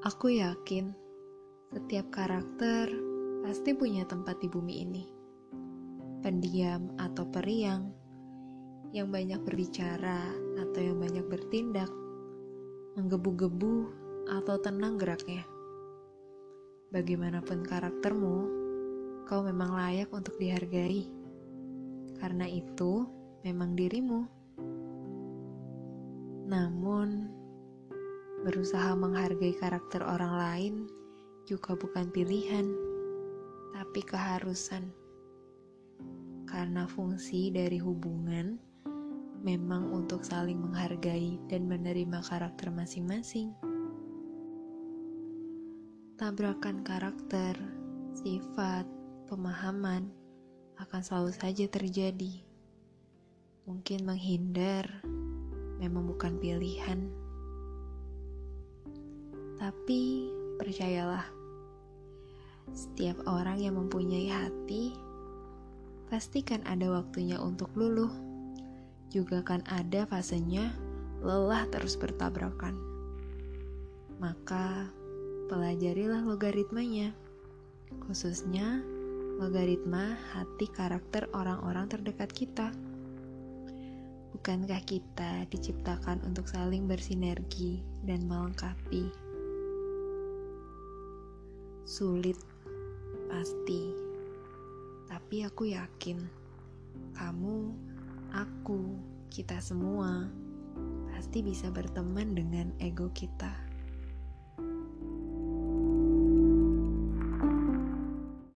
Aku yakin setiap karakter pasti punya tempat di bumi ini. Pendiam atau periang, yang banyak berbicara atau yang banyak bertindak, menggebu-gebu atau tenang geraknya. Bagaimanapun karaktermu, kau memang layak untuk dihargai. Karena itu memang dirimu. Namun, Berusaha menghargai karakter orang lain juga bukan pilihan, tapi keharusan. Karena fungsi dari hubungan memang untuk saling menghargai dan menerima karakter masing-masing. Tabrakan karakter, sifat, pemahaman akan selalu saja terjadi. Mungkin menghindar memang bukan pilihan. Tapi percayalah, setiap orang yang mempunyai hati pasti kan ada waktunya untuk luluh. Juga kan ada fasenya lelah terus bertabrakan. Maka pelajarilah logaritmanya, khususnya logaritma hati karakter orang-orang terdekat kita. Bukankah kita diciptakan untuk saling bersinergi dan melengkapi? Sulit, pasti. Tapi aku yakin kamu, aku, kita semua pasti bisa berteman dengan ego kita.